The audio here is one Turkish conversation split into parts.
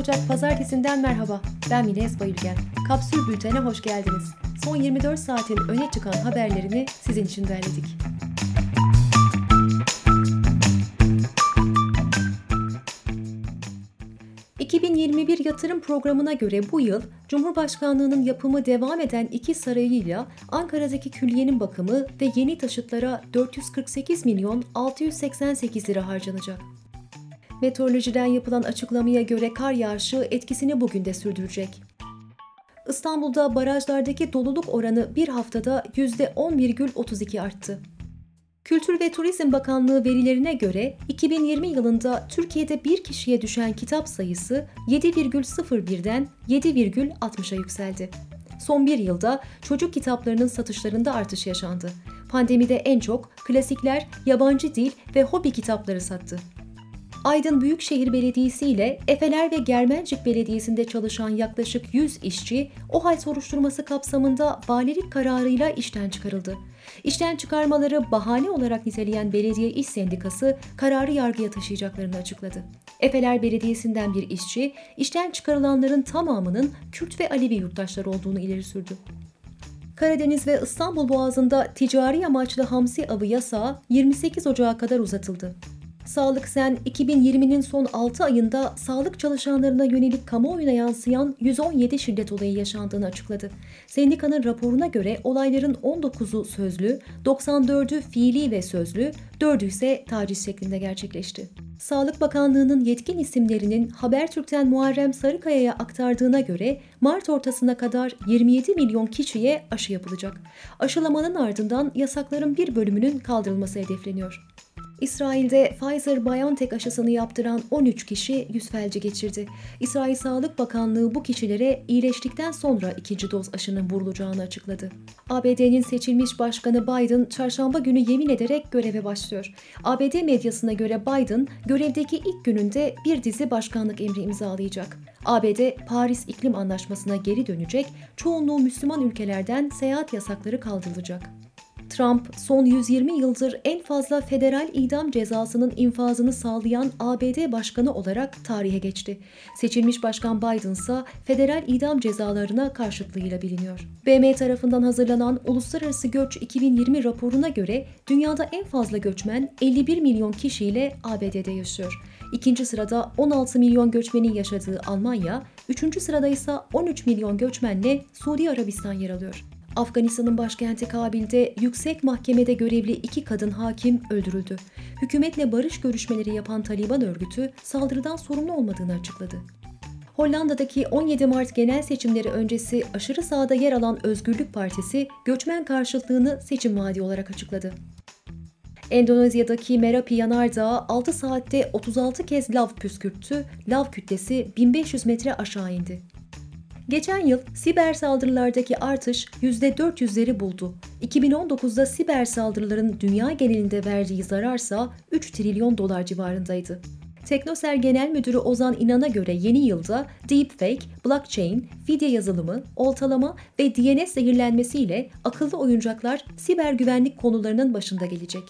Ocak Pazartesinden merhaba. Ben Mine Esbayülgen. Kapsül Bülten'e hoş geldiniz. Son 24 saatin öne çıkan haberlerini sizin için derledik. ...2021 yatırım programına göre bu yıl... ...Cumhurbaşkanlığının yapımı devam eden iki sarayıyla... ...Ankara'daki külliyenin bakımı ve yeni taşıtlara 448 milyon 688 lira harcanacak. Meteorolojiden yapılan açıklamaya göre kar yağışı etkisini bugün de sürdürecek. İstanbul'da barajlardaki doluluk oranı bir haftada %10,32 arttı. Kültür ve Turizm Bakanlığı verilerine göre 2020 yılında Türkiye'de bir kişiye düşen kitap sayısı 7,01'den 7,60'a yükseldi. Son bir yılda çocuk kitaplarının satışlarında artış yaşandı. Pandemide en çok klasikler, yabancı dil ve hobi kitapları sattı. Aydın Büyükşehir Belediyesi ile Efeler ve Germencik Belediyesi'nde çalışan yaklaşık 100 işçi OHAL soruşturması kapsamında valilik kararıyla işten çıkarıldı. İşten çıkarmaları bahane olarak niteleyen Belediye İş Sendikası kararı yargıya taşıyacaklarını açıkladı. Efeler Belediyesi'nden bir işçi, işten çıkarılanların tamamının Kürt ve Alevi yurttaşlar olduğunu ileri sürdü. Karadeniz ve İstanbul Boğazı'nda ticari amaçlı hamsi avı yasağı 28 Ocağı kadar uzatıldı. Sağlık Sen 2020'nin son 6 ayında sağlık çalışanlarına yönelik kamuoyuna yansıyan 117 şiddet olayı yaşandığını açıkladı. Sendikanın raporuna göre olayların 19'u sözlü, 94'ü fiili ve sözlü, 4'ü ise taciz şeklinde gerçekleşti. Sağlık Bakanlığı'nın yetkin isimlerinin Habertürk'ten Muharrem Sarıkaya'ya aktardığına göre Mart ortasına kadar 27 milyon kişiye aşı yapılacak. Aşılamanın ardından yasakların bir bölümünün kaldırılması hedefleniyor. İsrail'de Pfizer-BioNTech aşısını yaptıran 13 kişi yüz felci geçirdi. İsrail Sağlık Bakanlığı bu kişilere iyileştikten sonra ikinci doz aşının vurulacağını açıkladı. ABD'nin seçilmiş başkanı Biden çarşamba günü yemin ederek göreve başlıyor. ABD medyasına göre Biden görevdeki ilk gününde bir dizi başkanlık emri imzalayacak. ABD Paris İklim Anlaşması'na geri dönecek, çoğunluğu Müslüman ülkelerden seyahat yasakları kaldırılacak. Trump, son 120 yıldır en fazla federal idam cezasının infazını sağlayan ABD başkanı olarak tarihe geçti. Seçilmiş Başkan Biden ise federal idam cezalarına karşıtlığıyla biliniyor. BM tarafından hazırlanan Uluslararası Göç 2020 raporuna göre dünyada en fazla göçmen 51 milyon kişiyle ABD'de yaşıyor. İkinci sırada 16 milyon göçmenin yaşadığı Almanya, üçüncü sırada ise 13 milyon göçmenle Suudi Arabistan yer alıyor. Afganistan'ın başkenti Kabil'de yüksek mahkemede görevli iki kadın hakim öldürüldü. Hükümetle barış görüşmeleri yapan Taliban örgütü saldırıdan sorumlu olmadığını açıkladı. Hollanda'daki 17 Mart genel seçimleri öncesi aşırı sağda yer alan Özgürlük Partisi göçmen karşıtlığını seçim vaadi olarak açıkladı. Endonezya'daki Merapi Yanardağı 6 saatte 36 kez lav püskürttü, lav kütlesi 1500 metre aşağı indi. Geçen yıl siber saldırılardaki artış %400'leri buldu. 2019'da siber saldırıların dünya genelinde verdiği zararsa 3 trilyon dolar civarındaydı. Teknoser Genel Müdürü Ozan İnan'a göre yeni yılda deepfake, blockchain, fidye yazılımı, oltalama ve DNS zehirlenmesiyle akıllı oyuncaklar siber güvenlik konularının başında gelecek.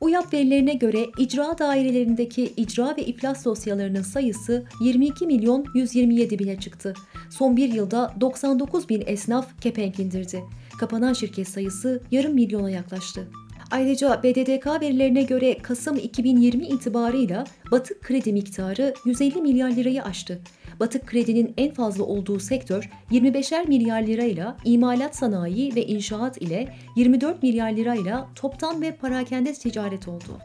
UYAP verilerine göre icra dairelerindeki icra ve iflas dosyalarının sayısı 22 milyon 127 bine çıktı. Son bir yılda 99 bin esnaf kepenk indirdi. Kapanan şirket sayısı yarım milyona yaklaştı. Ayrıca BDDK verilerine göre Kasım 2020 itibarıyla batık kredi miktarı 150 milyar lirayı aştı. Batık kredinin en fazla olduğu sektör 25'er milyar lirayla imalat sanayi ve inşaat ile 24 milyar lirayla toptan ve parakende ticaret oldu.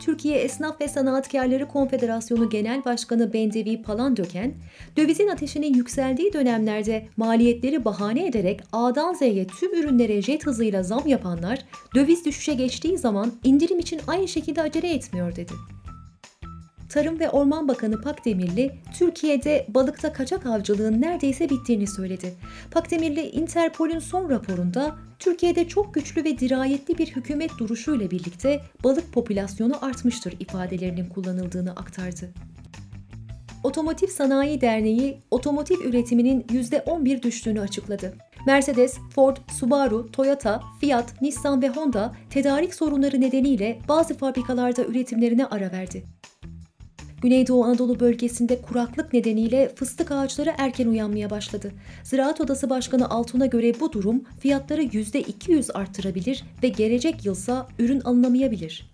Türkiye Esnaf ve Sanatkarları Konfederasyonu Genel Başkanı Bendevi Palandöken, dövizin ateşinin yükseldiği dönemlerde maliyetleri bahane ederek A'dan Z'ye tüm ürünlere jet hızıyla zam yapanlar, döviz düşüşe geçtiği zaman indirim için aynı şekilde acele etmiyor dedi. Tarım ve Orman Bakanı Pakdemirli, Türkiye'de balıkta kaçak avcılığın neredeyse bittiğini söyledi. Pakdemirli, Interpol'ün son raporunda Türkiye'de çok güçlü ve dirayetli bir hükümet duruşuyla birlikte balık popülasyonu artmıştır ifadelerinin kullanıldığını aktardı. Otomotiv Sanayi Derneği, otomotiv üretiminin %11 düştüğünü açıkladı. Mercedes, Ford, Subaru, Toyota, Fiat, Nissan ve Honda tedarik sorunları nedeniyle bazı fabrikalarda üretimlerine ara verdi. Güneydoğu Anadolu bölgesinde kuraklık nedeniyle fıstık ağaçları erken uyanmaya başladı. Ziraat Odası Başkanı Altun'a göre bu durum fiyatları %200 arttırabilir ve gelecek yılsa ürün alınamayabilir.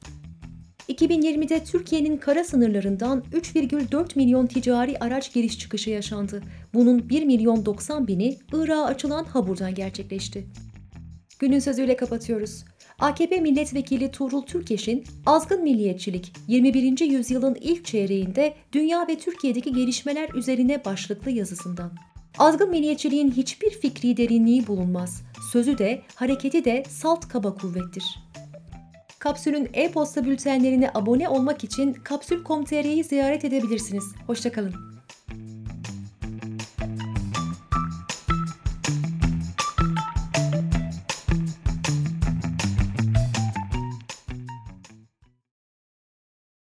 2020'de Türkiye'nin kara sınırlarından 3,4 milyon ticari araç giriş çıkışı yaşandı. Bunun 1 milyon 90 bini Irak'a açılan haburdan gerçekleşti. Günün sözüyle kapatıyoruz. AKP milletvekili Tuğrul Türkeş'in Azgın Milliyetçilik 21. yüzyılın ilk çeyreğinde dünya ve Türkiye'deki gelişmeler üzerine başlıklı yazısından. Azgın milliyetçiliğin hiçbir fikri derinliği bulunmaz. Sözü de, hareketi de salt kaba kuvvettir. Kapsül'ün e-posta bültenlerine abone olmak için kapsül.com.tr'yi ziyaret edebilirsiniz. Hoşçakalın.